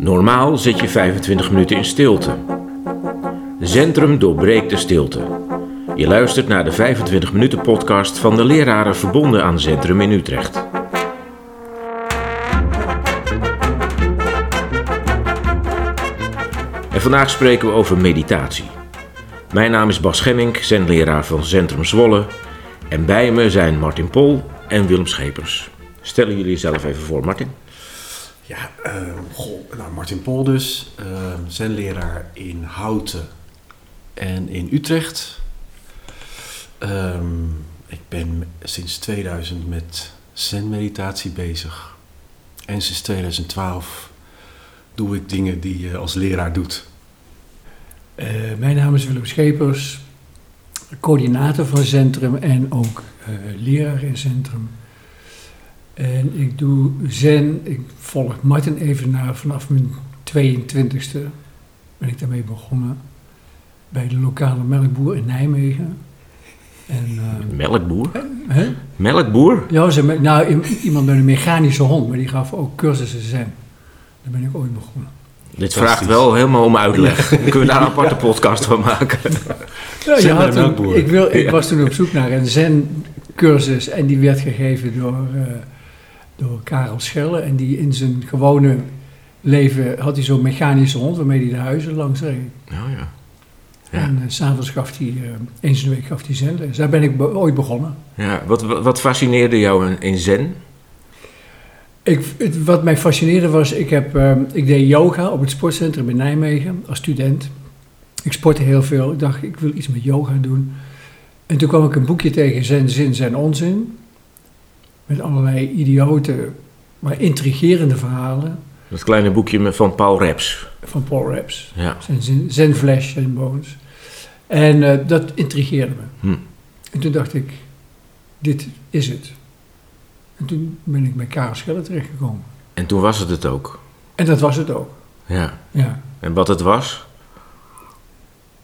Normaal zit je 25 minuten in stilte. Centrum doorbreekt de stilte. Je luistert naar de 25 minuten podcast van de leraren verbonden aan Centrum in Utrecht. En vandaag spreken we over meditatie. Mijn naam is Bas Schemmink, zenleraar van Centrum Zwolle. En bij me zijn Martin Pol en Willem Schepers. Stellen jullie jezelf even voor, Martin. Ja, uh, goh, nou, Martin Pol dus, uh, zenleraar in Houten en in Utrecht. Um, ik ben sinds 2000 met zenmeditatie bezig. En sinds 2012 doe ik dingen die je als leraar doet. Uh, mijn naam is Willem Schepers, coördinator van Centrum en ook uh, leraar in Centrum. En ik doe zen, ik volg Martin even na vanaf mijn 22e ben ik daarmee begonnen. Bij de lokale melkboer in Nijmegen. En, uh, melkboer? Hè? Melkboer? Ja, ze, nou, iemand met een mechanische hond, maar die gaf ook cursussen zen. Daar ben ik ooit begonnen. Dit vraagt wel helemaal om uitleg. Kunnen we daar een aparte podcast van maken? Ja, je had een, ik, wil, ik was toen op zoek naar een zen-cursus en die werd gegeven door, uh, door Karel Schelle. En die in zijn gewone leven had hij zo'n mechanische hond waarmee hij de huizen langs reed. Oh ja. ja. En uh, s'avonds gaf hij, uh, eens in de week gaf hij zen. Dus daar ben ik be ooit begonnen. Ja, wat, wat fascineerde jou in, in zen? Ik, het, wat mij fascineerde was, ik, heb, uh, ik deed yoga op het sportcentrum in Nijmegen als student. Ik sportte heel veel. Ik dacht, ik wil iets met yoga doen. En toen kwam ik een boekje tegen, Zen, Zin, Zen, Onzin. Met allerlei idiote, maar intrigerende verhalen. Dat kleine boekje van Paul Reps. Van Paul Reps. Ja. Zen, Zen Flash en Bones. En uh, dat intrigeerde me. Hm. En toen dacht ik, dit is het. En toen ben ik bij Karel Schelle terechtgekomen. En toen was het het ook? En dat was het ook. Ja. ja. En wat het was?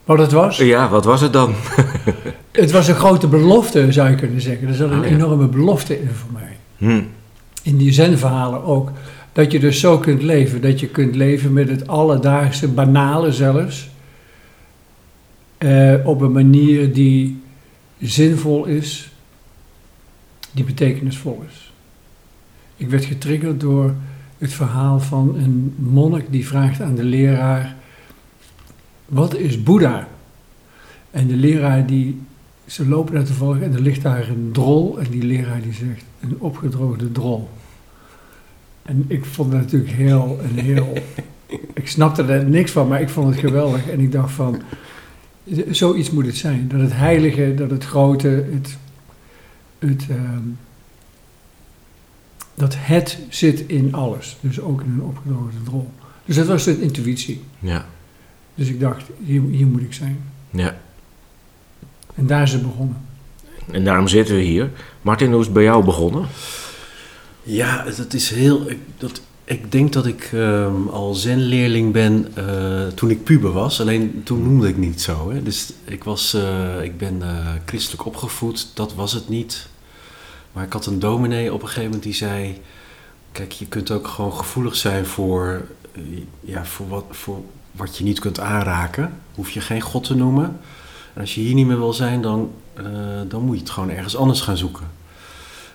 Wat het was? Ja, wat was het dan? het was een grote belofte, zou je kunnen zeggen. Er zat een ja. enorme belofte in voor mij. Hm. In die zenverhalen ook. Dat je dus zo kunt leven. Dat je kunt leven met het alledaagse, banale zelfs. Uh, op een manier die zinvol is, die betekenisvol is. Ik werd getriggerd door het verhaal van een monnik die vraagt aan de leraar: Wat is Boeddha? En de leraar die, ze lopen daar te volgen en er ligt daar een drol en die leraar die zegt: Een opgedroogde drol. En ik vond het natuurlijk heel, een heel. ik snapte er niks van, maar ik vond het geweldig. En ik dacht van, zoiets moet het zijn. Dat het heilige, dat het grote, het, het, uh, dat het zit in alles. Dus ook in een opgedroogde drol. Dus dat was de intuïtie. Ja. Dus ik dacht, hier, hier moet ik zijn. Ja. En daar is het begonnen. En daarom zitten we hier. Martin, hoe is het bij jou begonnen? Ja, dat is heel. Dat, ik denk dat ik um, al zenleerling ben uh, toen ik puber was. Alleen toen noemde ik niet zo. Hè. Dus ik, was, uh, ik ben uh, christelijk opgevoed. Dat was het niet. Maar ik had een dominee op een gegeven moment die zei... Kijk, je kunt ook gewoon gevoelig zijn voor, ja, voor, wat, voor wat je niet kunt aanraken. Hoef je geen God te noemen. En als je hier niet meer wil zijn, dan, dan moet je het gewoon ergens anders gaan zoeken.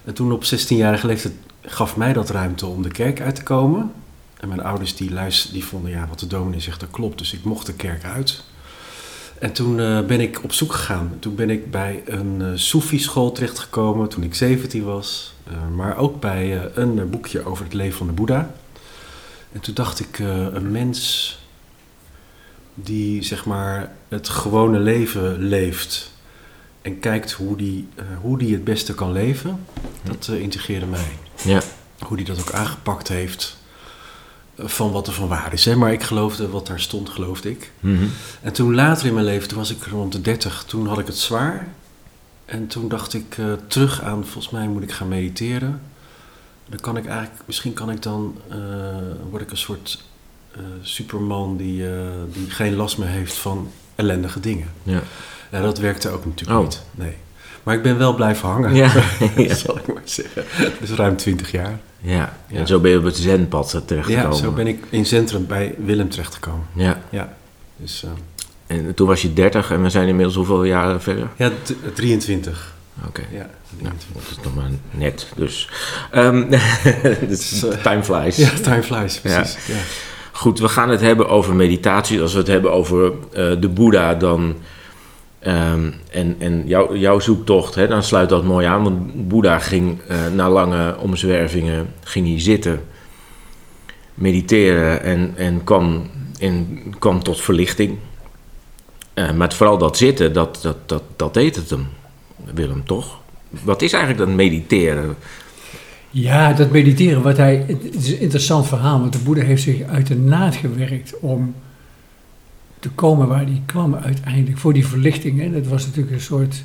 En toen op 16-jarige leeftijd gaf mij dat ruimte om de kerk uit te komen. En mijn ouders die, luister, die vonden, ja, wat de dominee zegt, dat klopt. Dus ik mocht de kerk uit. En toen uh, ben ik op zoek gegaan. Toen ben ik bij een uh, Soefi-school terechtgekomen toen ik 17 was. Maar ook bij een boekje over het leven van de Boeddha. En toen dacht ik, een mens die zeg maar het gewone leven leeft en kijkt hoe die, hoe die het beste kan leven, dat integreerde mij. Ja. Hoe die dat ook aangepakt heeft van wat er van waar is. Hè? Maar ik geloofde wat daar stond, geloofde ik. Mhm. En toen later in mijn leven, toen was ik rond de 30, toen had ik het zwaar. En toen dacht ik uh, terug aan, volgens mij moet ik gaan mediteren. Dan kan ik eigenlijk, misschien kan ik dan, word ik een soort superman die, die geen last meer heeft van ellendige dingen. Ja. Nou, dat werkte ook natuurlijk oh. niet. Nee. Maar ik ben wel blijven hangen, Ja, ja. zal ik maar zeggen. Dus ruim 20 jaar. ja. Ja. En zo ben je op het zenpad terechtgekomen. Ja, zo ben ik in centrum bij Willem terechtgekomen. Ja. Ja, dus eh, En toen was je 30 en we zijn inmiddels hoeveel jaren verder? ja, d- 23. Oké. Ja, Nou, 23. dat is nog maar net, dus. Dus time flies. Ja, time flies, precies. Ja. Goed, we gaan het hebben over meditatie. Als we het hebben over eh, de Boeddha, dan. ehm, en en jou, jouw zoektocht, hè, dan sluit dat mooi aan. Want Boeddha ging eh, na lange omzwervingen ging hij zitten, mediteren en, en kwam, en kwam tot verlichting. Eh, maar vooral dat zitten, dat, dat, dat, dat deed het hem, Willem, toch? Wat is eigenlijk dat mediteren? Ja, dat mediteren, wat hij, het is een interessant verhaal, want de Boeddha heeft zich uit de naad gewerkt om te komen waar hij kwam uiteindelijk, voor die verlichting. Hè. Dat was natuurlijk een soort,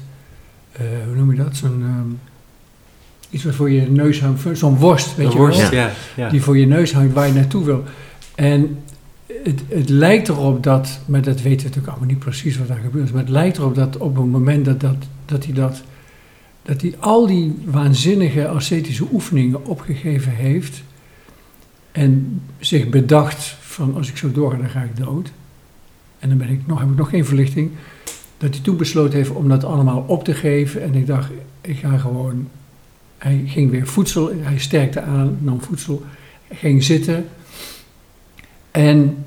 eh, hoe noem je dat, zo'n, ehm, iets wat voor je neus hangt, zo'n worst, weet Een je worst, wel, ja. ja. die voor je neus hangt waar je naartoe wil. En het, het lijkt erop dat, maar dat weten we natuurlijk allemaal niet precies wat daar gebeurt, maar het lijkt erop dat op het moment dat, dat, dat hij dat dat hij al die waanzinnige ascetische oefeningen opgegeven heeft en zich bedacht van als ik zo doorga dan ga ik dood. En dan ben ik nog, heb ik nog geen verlichting. Dat hij toen besloten heeft om dat allemaal op te geven. En ik dacht ik ga gewoon hij ging weer voedsel hij sterkte aan nam voedsel ging zitten en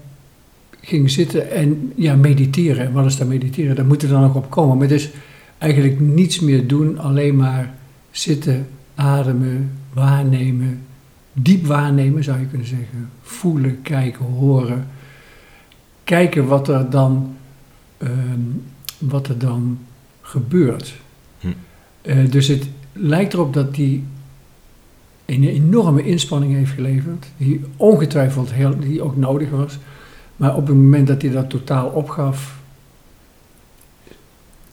ging zitten en ja mediteren. En wat is dan mediteren? Daar moet er dan ook op komen. Maar dus eigenlijk niets meer doen, alleen maar zitten, ademen, waarnemen, diep waarnemen zou je kunnen zeggen, voelen, kijken, horen, kijken wat er dan, ehm, wat er dan gebeurt. Hm. Eh, dus het lijkt erop dat hij een enorme inspanning heeft geleverd, die ongetwijfeld heel, die ook nodig was, maar op het moment dat hij dat totaal opgaf,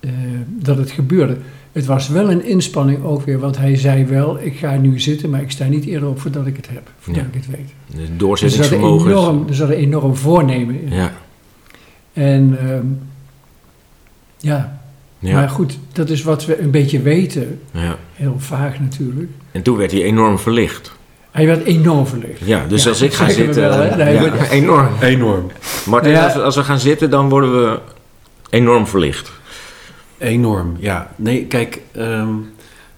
eh, dat het gebeurde. Het was wel een inspanning ook weer, want hij zei wel, ik ga nu zitten, maar ik sta niet eerder op voordat ik het heb, voordat Ja. ik het weet. De Dus er zat een doorzettingsvermogen. enorm, er zat een enorm voornemen in. Ja, En ehm, ja. ja, maar goed, dat is wat we een beetje weten, ja. heel vaag natuurlijk. En toen werd hij enorm verlicht. Hij werd enorm verlicht. Ja, dus Ja, als ik ga we zitten... wel, eh, Nee, ja, maar- enorm. Enorm. Martin, Nou ja. als, we, als we gaan zitten, dan worden we enorm verlicht. Enorm, ja. Nee, kijk, ehm,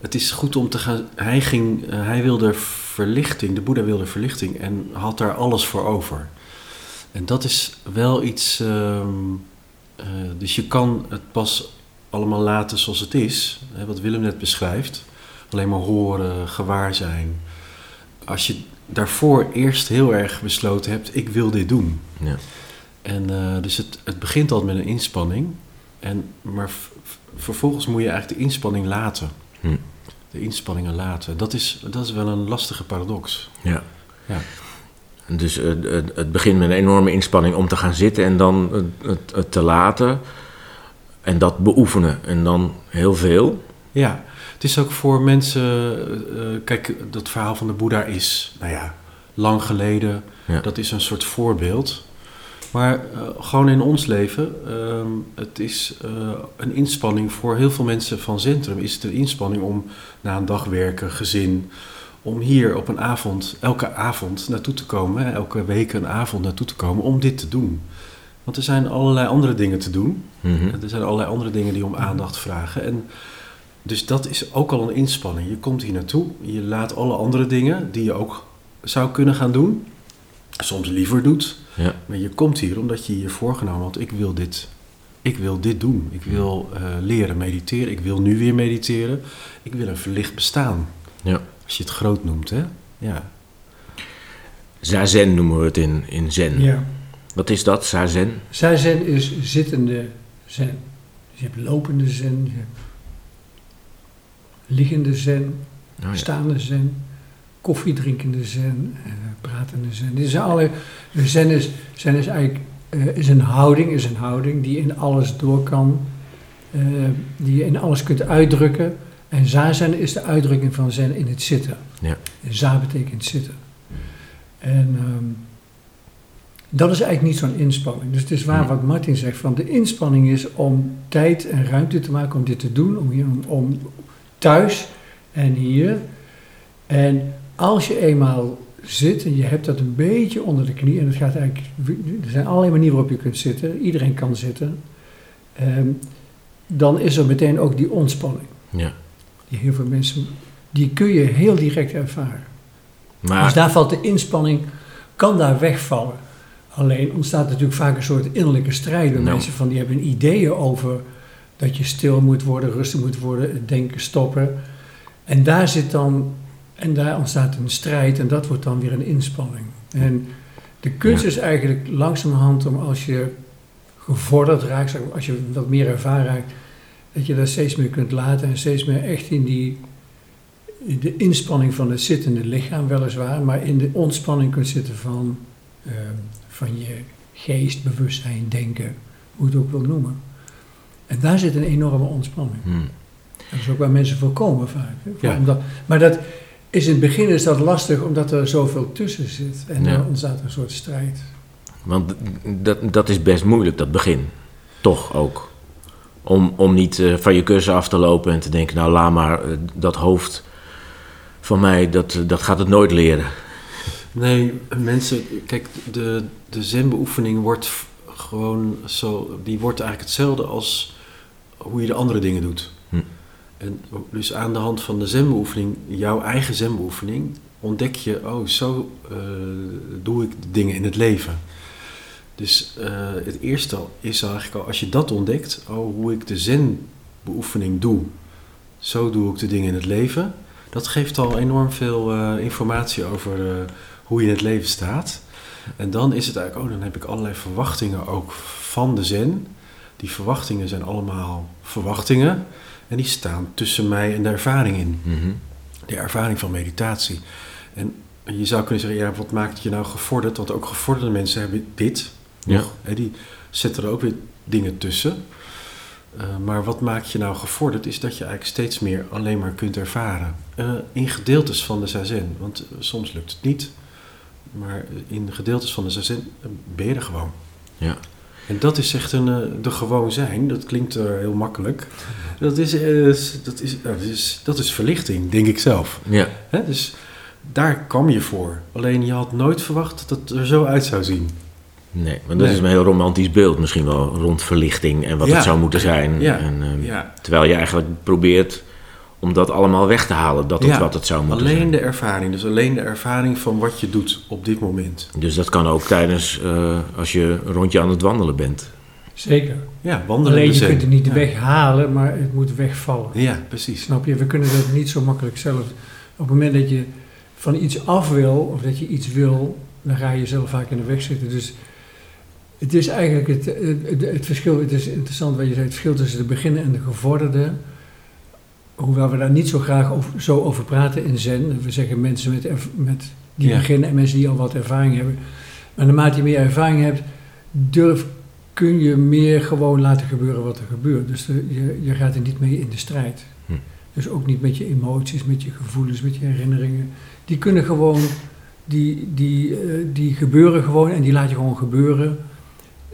het is goed om te gaan... Hij, ging, eh, hij wilde verlichting, de Boeddha wilde verlichting en had daar alles voor over. En dat is wel iets... ehm, eh, dus je kan het pas allemaal laten zoals het is, hè, wat Willem net beschrijft. Alleen maar horen, gewaar zijn. Als je daarvoor eerst heel erg besloten hebt, ik wil dit doen. Ja. En eh, dus het, het begint al met een inspanning. En, maar vervolgens moet je eigenlijk de inspanning laten. Hm. De inspanningen laten. Dat is, dat is wel een lastige paradox. Ja. Ja. Dus het, begint met een enorme inspanning om te gaan zitten en dan het, het, te laten. En dat beoefenen. En dan heel veel. Ja, het is ook voor mensen... eh, eh, kijk, dat verhaal van de Boeddha is, nou ja, lang geleden. Ja. Dat is een soort voorbeeld. Maar eh, gewoon in ons leven, ehm, het is eh, een inspanning voor heel veel mensen van Centrum. Is het een inspanning om na een dag werken, gezin, om hier op een avond, elke avond naartoe te komen, hè, elke week een avond naartoe te komen, om dit te doen. Want er zijn allerlei andere dingen te doen. Mhm. Er zijn allerlei andere dingen die om aandacht vragen. En dus dat is ook al een inspanning. Je komt hier naartoe, je laat alle andere dingen die je ook zou kunnen gaan doen, soms liever doet. Ja. Maar je komt hier omdat je je voorgenomen had, ik wil dit, ik wil dit doen. Ik wil eh, leren mediteren, ik wil nu weer mediteren. Ik wil een verlicht bestaan. Ja. Als je het groot noemt, hè? Ja. Zazen noemen we het in, in Zen. Ja. Wat is dat, Zazen? Zazen is zittende zen. Dus je hebt lopende zen, je hebt liggende zen, Oh, ja. staande zen, koffiedrinkende zen, eh, pratende zen. Dit zijn alle, zen is, zen is eigenlijk eh, is een houding, is een houding die in alles door kan, eh, die je in alles kunt uitdrukken. En zazen is de uitdrukking van zen in het zitten. Ja. En za betekent zitten. En ehm, Dat is eigenlijk niet zo'n inspanning. Dus het is waar wat Martin zegt, van de inspanning is om tijd en ruimte te maken om dit te doen, om, hier, om, om thuis en hier. En als je eenmaal zit en je hebt dat een beetje onder de knie, en het gaat eigenlijk, er zijn allerlei manieren waarop je kunt zitten, iedereen kan zitten, ehm, dan is er meteen ook die ontspanning. Ja. Die heel veel mensen, die kun je heel direct ervaren. Maar, Dus daar valt de inspanning, kan daar wegvallen. Alleen ontstaat natuurlijk vaak een soort innerlijke strijd bij mensen van die hebben ideeën over dat je stil moet worden, rustig moet worden, het denken stoppen. En daar zit dan, en daar ontstaat een strijd en dat wordt dan weer een inspanning. En de kunst Ja. is eigenlijk langzamerhand om als je gevorderd raakt, als je wat meer ervaren raakt, dat je dat steeds meer kunt laten en steeds meer echt in die de inspanning van het zittende lichaam weliswaar, maar in de ontspanning kunt zitten van, ehm, van je geest, bewustzijn, denken, hoe je het ook wil noemen. En daar zit een enorme ontspanning. hmm. Dat is ook waar mensen voor komen vaak. hè. Voor- Ja. Omdat, maar dat is in het begin is dat lastig omdat er zoveel tussen zit. En Ja. dan ontstaat een soort strijd. Want dat, dat is best moeilijk, dat begin. Toch ook. Om, om niet eh, van je kussen af te lopen en te denken, nou laat maar, eh, dat hoofd van mij, dat, eh, dat gaat het nooit leren. Nee, mensen, kijk, de, de zenbeoefening wordt gewoon zo, die wordt eigenlijk hetzelfde als hoe je de andere dingen doet. En dus aan de hand van de zenbeoefening, jouw eigen zenbeoefening, ontdek je, oh, zo eh, doe ik de dingen in het leven. Dus eh, het eerste is eigenlijk al, als je dat ontdekt, oh, hoe ik de zenbeoefening doe, zo doe ik de dingen in het leven. Dat geeft al enorm veel eh, informatie over hoe je in het leven staat. En dan is het eigenlijk, oh, dan heb ik allerlei verwachtingen ook van de zen. Die verwachtingen zijn allemaal verwachtingen. En die staan tussen mij en de ervaring in. Mhm. De ervaring van meditatie. En je zou kunnen zeggen, ja, wat maakt je nou gevorderd? Want ook gevorderde mensen hebben dit. Ja. Nog, hè, die zetten er ook weer dingen tussen. Eh, maar wat maakt je nou gevorderd is dat je eigenlijk steeds meer alleen maar kunt ervaren. Eh, in gedeeltes van de zazen. Want eh, soms lukt het niet. Maar in gedeeltes van de zazen ben je er gewoon. Ja. En dat is echt een, de gewoon zijn. Dat klinkt heel makkelijk. Dat is, eh, s- dat, is, eh, dat, is, dat is verlichting, denk ik zelf. Ja. Hè? Dus daar kwam je voor. Alleen je had nooit verwacht dat het er zo uit zou zien. Nee, want dat Nee. is een heel romantisch beeld misschien wel rond verlichting en wat Ja. het zou moeten zijn. Ja. En, ehm, Ja. Terwijl je eigenlijk probeert om dat allemaal weg te halen, dat het Ja. wat het zou moeten Alleen zijn. de ervaring. Dus alleen de ervaring van wat je doet op dit moment. Dus dat kan ook tijdens, eh, als je een rondje aan het wandelen bent. Zeker. Ja, wandelen Alleen je zen. kunt het niet ja. weghalen, maar het moet wegvallen. Ja, precies. Snap je? We kunnen dat niet zo makkelijk zelf. Op het moment dat je van iets af wil, of dat je iets wil, dan ga je zelf vaak in de weg zitten. Dus het is eigenlijk het, het, verschil, het is interessant wat je zei, het verschil tussen de beginner en de gevorderde. Hoewel we daar niet zo graag over, zo over praten in Zen. We zeggen mensen met, met die Ja. beginnen en mensen die al wat ervaring hebben. Maar naarmate je meer ervaring hebt, durf, kun je meer gewoon laten gebeuren wat er gebeurt. Dus de- je, je gaat er niet mee in de strijd. Hm. Dus ook niet met je emoties, met je gevoelens, met je herinneringen. Die kunnen gewoon, die, die, eh, die gebeuren gewoon en die laat je gewoon gebeuren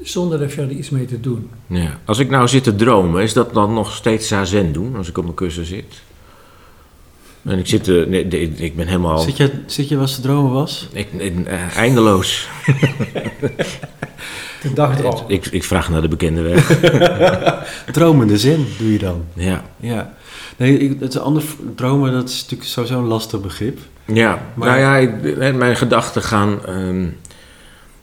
zonder er verder iets mee te doen. Ja. Als ik nou zit te dromen, is dat dan nog steeds zazen doen als ik op mijn kussen zit? En ik zit, eh, nee, nee, ik ben helemaal Zit je, zit je was dromen was? ik, ik- eh, eindeloos. De dagdroom. Ik, ik vraag naar de bekende weg. Dromende zen doe je dan. Ja, Ja. Nee, ik, het is ander, dromen dat is natuurlijk sowieso een lastig begrip. ja. Maar- nou ja, ik- eh, mijn gedachten gaan ehm,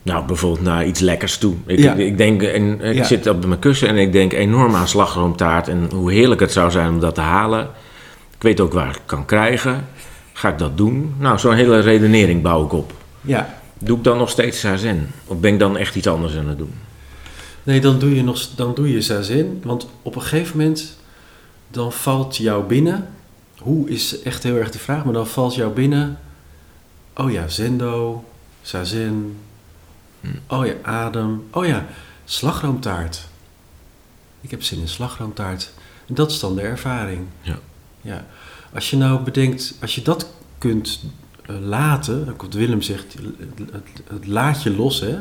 nou, bijvoorbeeld naar iets lekkers toe. Ik, Ja. ik denk, en, ik Ja. zit op mijn kussen en ik denk enorm aan slagroomtaart en hoe heerlijk het zou zijn om dat te halen. Ik weet ook waar ik kan krijgen. Ga ik dat doen? Nou, zo'n hele redenering bouw ik op. Ja. Doe ik dan nog steeds zazen? Of ben ik dan echt iets anders aan het doen? Nee, dan doe je, nog, dan doe je zazen. Want op een gegeven moment, dan valt jou binnen... Hoe is echt heel erg de vraag, maar dan valt jou binnen... Oh ja, zendo, zazen. Hm. Oh ja, adem. Oh ja, slagroomtaart. Ik heb zin in slagroomtaart. En dat is dan de ervaring. Ja. Ja. Als je nou bedenkt, als je dat kunt uh, laten, wat Willem zegt, het, het, laat je los, hè.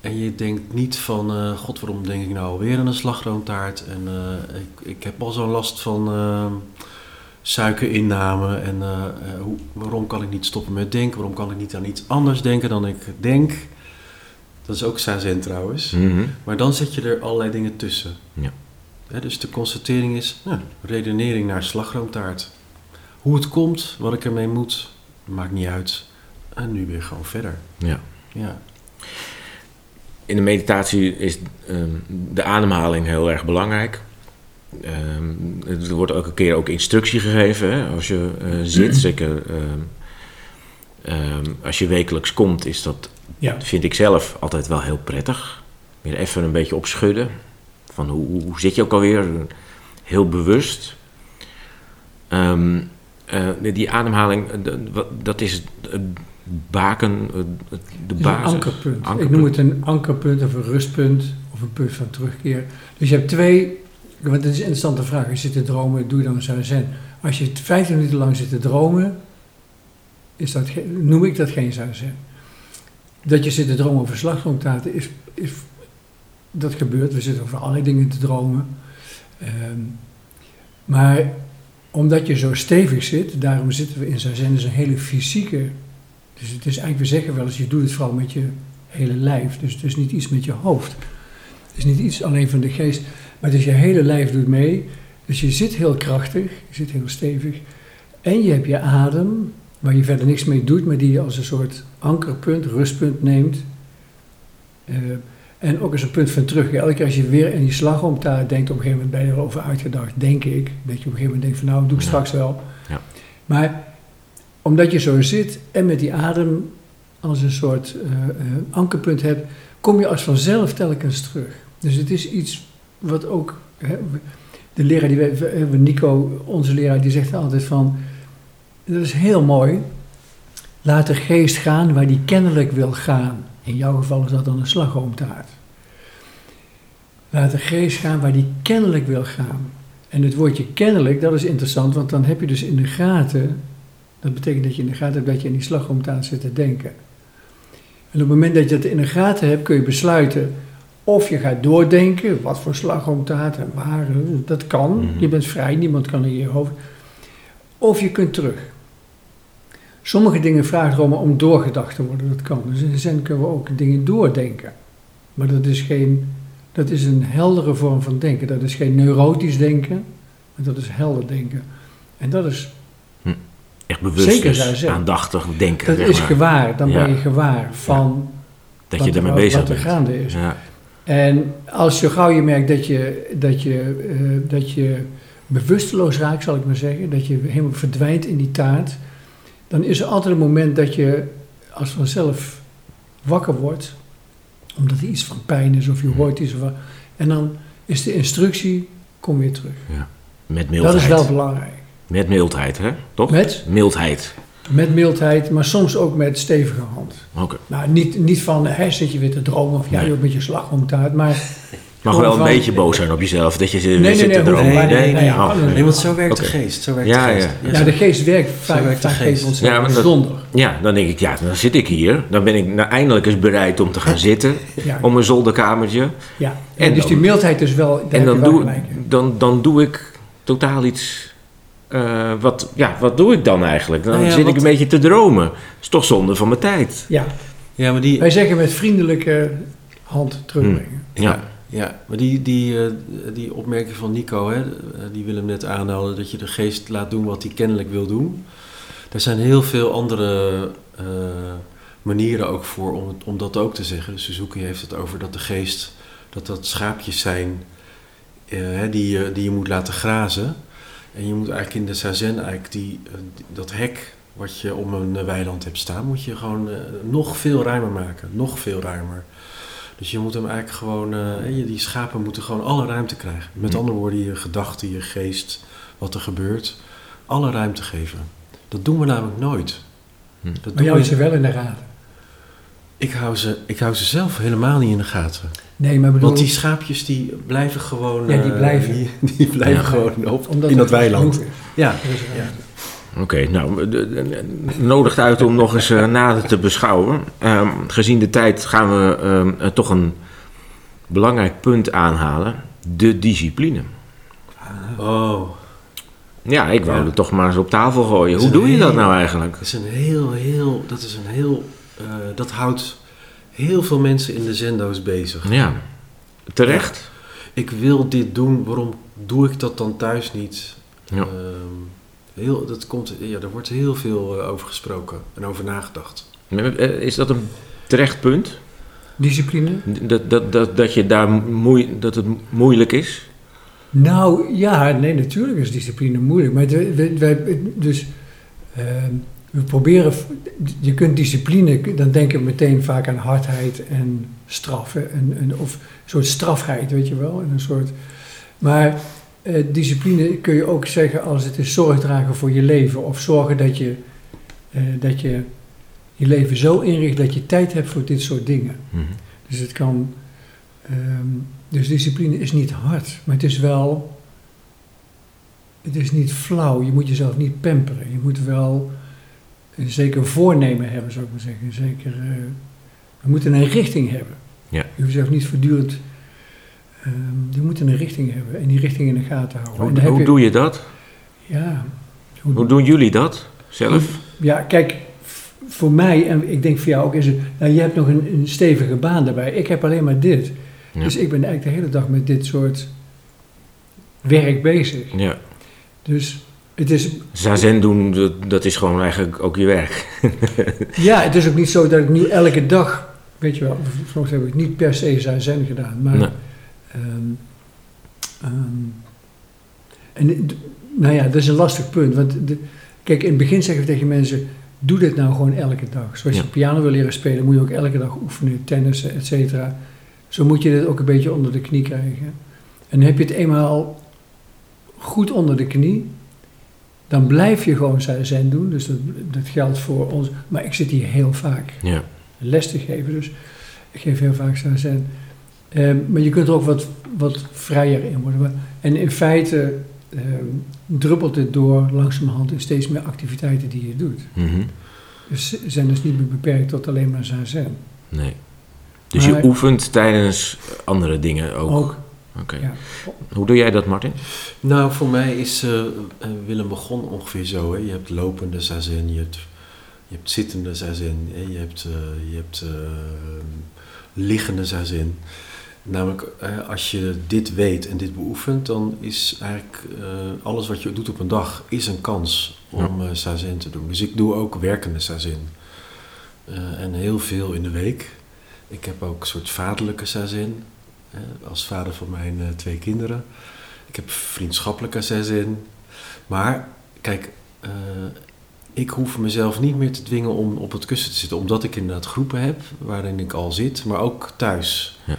En je denkt niet van, uh, god, waarom denk ik nou alweer aan een slagroomtaart? En uh, ik, ik heb al zo'n last van suikerinname. En hoe, waarom kan ik niet stoppen met denken? Waarom kan ik niet aan iets anders denken dan ik denk? Dat is ook Sazen trouwens. Mhm. Maar dan zet je er allerlei dingen tussen. Ja. Dus de constatering is, nou, redenering naar slagroomtaart. Hoe het komt, wat ik ermee moet, maakt niet uit. En nu weer gewoon verder. Ja. ja. In de meditatie is um, de ademhaling heel erg belangrijk. Um, er wordt elke keer ook instructie gegeven hè, als je uh, zit. Zeker um, als je wekelijks komt, is dat, ja. vind ik zelf altijd wel heel prettig. Weer even een beetje opschudden. Van hoe, hoe zit je ook alweer? Heel bewust. Um, uh, die ademhaling, dat is het baken, de basis. Een ankerpunt. Ik noem het een ankerpunt of een rustpunt of een punt van terugkeer. Dus je hebt twee, want het is een interessante vraag. Je zit te dromen, doe je dan een zen. Als je 15 minuten lang zit te dromen, is dat, noem ik dat geen zazen. Dat je zit te dromen over slagroomtaarten, is, is, dat gebeurt. We zitten over allerlei dingen te dromen. Um, maar omdat je zo stevig zit, daarom zitten we in zazen, is een hele fysieke. Dus het is eigenlijk, we zeggen wel eens, je doet het vooral met je hele lijf. Dus het is niet iets met je hoofd. Het is niet iets alleen van de geest, maar is je hele lijf doet mee. Dus je zit heel krachtig, je zit heel stevig. En je hebt je adem, waar je verder niks mee doet, maar die je als een soort ankerpunt, rustpunt neemt. Uh, en ook eens een punt van terug. Elke keer als je weer in die slagroomtaart denkt, op een gegeven moment ben je erover uitgedacht, denk ik. Dat je op een gegeven moment denkt van nou, doe ik straks wel. Ja. Maar omdat je zo zit en met die adem als een soort uh, uh, ankerpunt hebt, kom je als vanzelf telkens terug. Dus het is iets wat ook, hè, de leraar die we, Nico, onze leraar, die zegt altijd van, dat is heel mooi, laat de geest gaan waar die kennelijk wil gaan. In jouw geval is dat dan een slagroomtaart. Laat de geest gaan waar die kennelijk wil gaan. En het woordje kennelijk, dat is interessant, want dan heb je dus in de gaten, dat betekent dat je in de gaten hebt dat je in die slagroomtaart zit te denken. En op het moment dat je dat in de gaten hebt, kun je besluiten of je gaat doordenken, wat voor slagroomtaart en waar, dat kan. Mhm. Je bent vrij, niemand kan in je hoofd. Of je kunt terug. Sommige dingen vragen erom om doorgedacht te worden, dat kan. Dus in zen kunnen we ook dingen doordenken. Maar dat is, geen, dat is een heldere vorm van denken. Dat is geen neurotisch denken, maar dat is helder denken. En dat is hm. echt bewust, zeker dus, aandachtig denken. Dat zeg is gewaar, dan Ja. ben je gewaar van Dat wat je ermee er, bezig wat er bent. gaande is. Ja. En als je gauw je merkt dat je, dat, je, eh, dat je bewusteloos raakt, zal ik maar zeggen, dat je helemaal verdwijnt in die taart, dan is er altijd een moment dat je als vanzelf wakker wordt, omdat er iets van pijn is of je hoort iets. Of, wat. en dan is de instructie, kom weer terug. Met mildheid. Dat is wel belangrijk. Met mildheid, hè? Toch? Met? Mildheid. Met mildheid, maar soms ook met stevige hand. Oké. Nou, niet, niet van, hè, zit je weer te dromen of jij Nee. ook met je slagroomtaart, maar... Mag gewoon wel een van- beetje boos zijn op jezelf. Dat je zit, nee, zit nee, dromen. Nee, nee, nee. Oh, nee. Nee, want zo werkt de geest. Zo werkt Ja, de geest. ja. Ja, de geest werkt vaak, werkt de geest. Ja, maar dat- bijzonder. Ja, dan denk ik, ja, dan zit ik hier. Dan ben ik nou eindelijk eens bereid om te gaan zitten. Ja, Om een zolderkamertje. ja. En En dus dan- die mildheid is wel, En dan wel doe, dan, dan doe ik totaal iets. eh, wat, ja, wat doe ik dan eigenlijk? Dan Nou ja, zit ik een beetje te dromen. Dat is toch zonde van mijn tijd. Ja, Ja, maar die, wij zeggen met vriendelijke hand terugbrengen. Ja, Ja, maar die, die, eh, die opmerking van Nico, hè, eh, die Willem net aanhaalde, dat je de geest laat doen wat hij kennelijk wil doen. Er zijn heel veel andere eh, manieren ook voor om, om dat ook te zeggen. Suzuki heeft het over dat de geest, dat dat schaapjes zijn hè, die, je, die je moet laten grazen. En je moet eigenlijk in de zazen, eigenlijk die, dat hek wat je om een weiland hebt staan, moet je gewoon nog veel ruimer maken. Nog veel ruimer. Dus je moet hem eigenlijk gewoon, eh, die schapen moeten gewoon alle ruimte krijgen. Met andere woorden, je gedachten, je geest, wat er gebeurt, alle ruimte geven. Dat doen we namelijk nooit. Hm. Dat Maar doen jou we- is ze wel in de gaten. ik, hou ze, ik hou ze zelf helemaal niet in de gaten. Nee, maar bedoel, Want die schaapjes die blijven gewoon... Ja, die eh, blijven. Die, die blijven Ja. gewoon op, omdat in dat weiland. is. Ja, Oké, nou, nodigt uit om nog eens uh, nader te beschouwen. Ehm, gezien de tijd gaan we ehm, toch een belangrijk punt aanhalen: de discipline. Oh. Ja, ik wou het toch maar eens op tafel gooien. Hoe doe je dat nou eigenlijk? Dat is een heel, heel, dat is een heel, uh, dat houdt heel veel mensen in de zendo's bezig. Ja, terecht. Ik wil dit doen, waarom doe ik dat dan thuis niet? Ja. Uh, heel, dat komt, ja, er wordt heel veel uh, over gesproken en over nagedacht. Is dat een terecht punt? Discipline? Dat, dat, dat, dat, je daar moei, dat het moeilijk is? Nou ja, nee, natuurlijk is discipline moeilijk. Maar wij, dus, uh, we proberen, je kunt discipline, dan denken we meteen vaak aan hardheid en straffen. En, en, of een soort strafheid, weet je wel. En een soort, maar uh, discipline kun je ook zeggen als het is zorg dragen voor je leven. Of zorgen dat je, uh, dat je je leven zo inricht dat je tijd hebt voor dit soort dingen. Mm -hmm. Dus het kan. Um, dus discipline is niet hard, maar het is wel. Het is niet flauw. Je moet jezelf niet pamperen. Je moet wel een zeker voornemen hebben, zou ik maar zeggen. Zeker, uh, we moeten een richting hebben. Ja. Je hoeft zelf niet voortdurend. Uh, je moet een richting hebben en die richting in de gaten houden. Hoe, hoe je, doe je dat? Ja. Hoe, hoe, doen jullie dat zelf? Ja, kijk, voor mij, en ik denk voor jou ook, is het. Nou, je hebt nog een, een stevige baan daarbij. Ik heb alleen maar dit. Ja. Dus ik ben eigenlijk de hele dag met dit soort werk bezig. Ja. Dus het is... Zazen doen, dat, dat is gewoon eigenlijk ook je werk. ja, het is ook niet zo dat ik nu elke dag... Weet je wel, vanochtend heb ik niet per se zazen gedaan. Maar... Nee. Um, um, en nou ja, dat is een lastig punt. Want de, kijk, in het begin zeggen we tegen mensen... Doe dit nou gewoon elke dag. Zoals je piano wil leren spelen, moet je ook elke dag oefenen. Tennissen, et cetera. Zo moet je dit ook een beetje onder de knie krijgen. En heb je het eenmaal goed onder de knie, dan blijf je gewoon zijn doen. Dus dat, dat geldt voor ons. Maar ik zit hier heel vaak ja. les te geven, dus ik geef heel vaak zijn. Um, maar je kunt er ook wat, wat vrijer in worden. En in feite um, druppelt het door langzamerhand in steeds meer activiteiten die je doet. Mm -hmm. Dus ze zijn dus niet meer beperkt tot alleen maar zazen. Nee. Dus maar, je oefent tijdens andere dingen ook? Ook. Oké. Okay. Ja. Hoe doe jij dat, Martin? Nou, voor mij is uh, Willem begon ongeveer zo. Hè. Je hebt lopende zazen, je hebt, je hebt zittende zazen, hè. je hebt, uh, je hebt uh, liggende zazen. Namelijk, als je dit weet en dit beoefent, dan is eigenlijk alles wat je doet op een dag is een kans om ja. zazen te doen. Dus ik doe ook werkende zazen. en heel veel in de week. Ik heb ook een soort vaderlijke zazen, als vader van mijn uh, twee kinderen. Ik heb vriendschappelijke zazen. Maar kijk, uh, ik hoef mezelf niet meer te dwingen om op het kussen te zitten, omdat ik inderdaad groepen heb waarin ik al zit, maar ook thuis. Ja.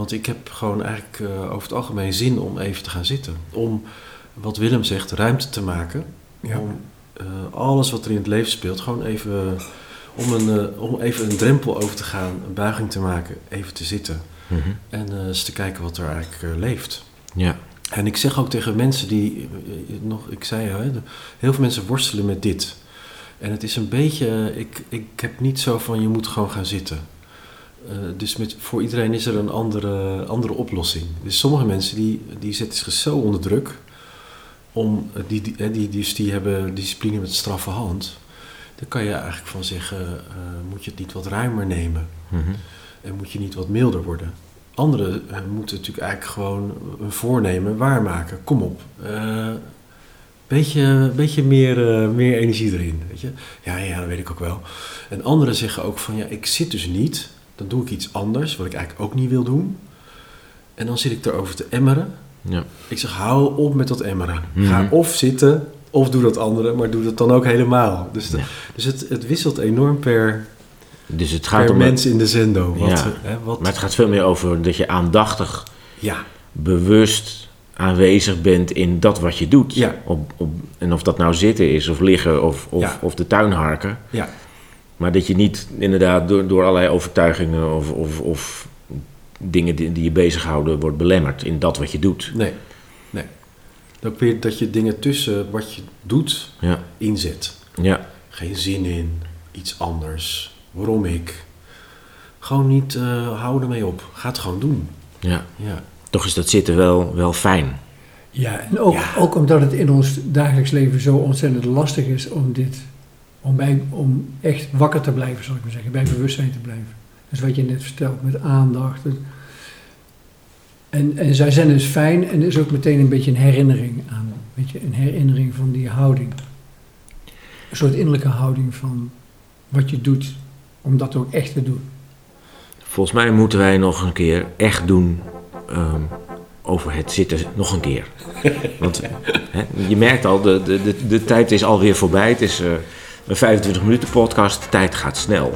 Want ik heb gewoon eigenlijk uh, over het algemeen zin om even te gaan zitten. Om, wat Willem zegt, ruimte te maken. Ja. Om alles wat er in het leven speelt, gewoon even om, een, uh, om even een drempel over te gaan, een buiging te maken, even te zitten. Mm -hmm. En eens te kijken wat er eigenlijk leeft. Ja. En ik zeg ook tegen mensen die, nog, ik zei hè, heel veel mensen worstelen met dit. En het is een beetje, ik, ik heb niet zo van je moet gewoon gaan zitten. Dus met, voor iedereen is er een andere, andere oplossing. Dus sommige mensen die, die zetten zich zo onder druk. Om, die, die, die, die, die hebben discipline met straffe hand dan kan je eigenlijk van zeggen, uh, moet je het niet wat ruimer nemen? Mm -hmm. En moet je niet wat milder worden? Anderen uh, moeten natuurlijk eigenlijk gewoon een voornemen waarmaken. Kom op, beetje, beetje meer, meer energie erin. Weet je? Ja, ja, dat weet ik ook wel. En anderen zeggen ook van, ja, ik zit dus niet. Dan doe ik iets anders, wat ik eigenlijk ook niet wil doen. En dan zit ik erover te emmeren. Ja. Ik zeg, hou op met dat emmeren. Mm -hmm. Ga of zitten of doe dat andere, maar doe dat dan ook helemaal. Dus, de, ja. dus het, het wisselt enorm per, dus het gaat per om mens in de zendo. Wat, ja. hè, wat, maar het gaat veel meer over dat je aandachtig, ja. bewust aanwezig bent in dat wat je doet. Ja. Op, op, en of dat nou zitten is, of liggen, of, of, of de tuin harken. Ja. Maar dat je niet inderdaad door, door allerlei overtuigingen of, of, of dingen die, die je bezighouden wordt belemmerd in dat wat je doet. Nee. nee. Dat, weer, dat je dingen tussen wat je doet Ja. inzet. Ja. Geen zin in, iets anders. Waarom ik? Gewoon niet uh, hou ermee op. Ga het gewoon doen. Ja. Ja. Toch is dat zitten wel, wel fijn. Ja, en ook, Ja. ook omdat het in ons dagelijks leven zo ontzettend lastig is om dit, om, bij, om echt wakker te blijven, zal ik maar zeggen, bij bewustzijn te blijven. Dus wat je net vertelt, met aandacht. En, en zij zijn dus fijn en er is ook meteen een beetje een herinnering aan, weet je, een herinnering van die houding. Een soort innerlijke houding van wat je doet, om dat ook echt te doen. Volgens mij moeten wij nog een keer echt doen ehm, over het zitten nog een keer. Want je merkt al, de, de, de, de tijd is alweer voorbij. Het is eh, een 25 minuten podcast. De tijd gaat snel.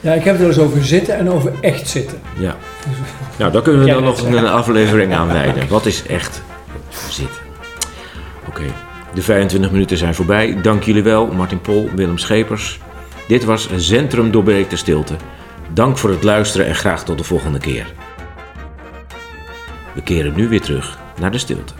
Ja, ik heb het wel eens over zitten en over echt zitten. Ja. Dus, Nou, daar kunnen we dan nog een aflevering aan wijden. Wat is echt zitten? Oké, de 25 minuten zijn voorbij. Dank jullie wel, Martin Pol, Willem Schepers. Dit was Centrum Doorbreekt de Stilte. Dank voor het luisteren en graag tot de volgende keer. We keren nu weer terug naar de stilte.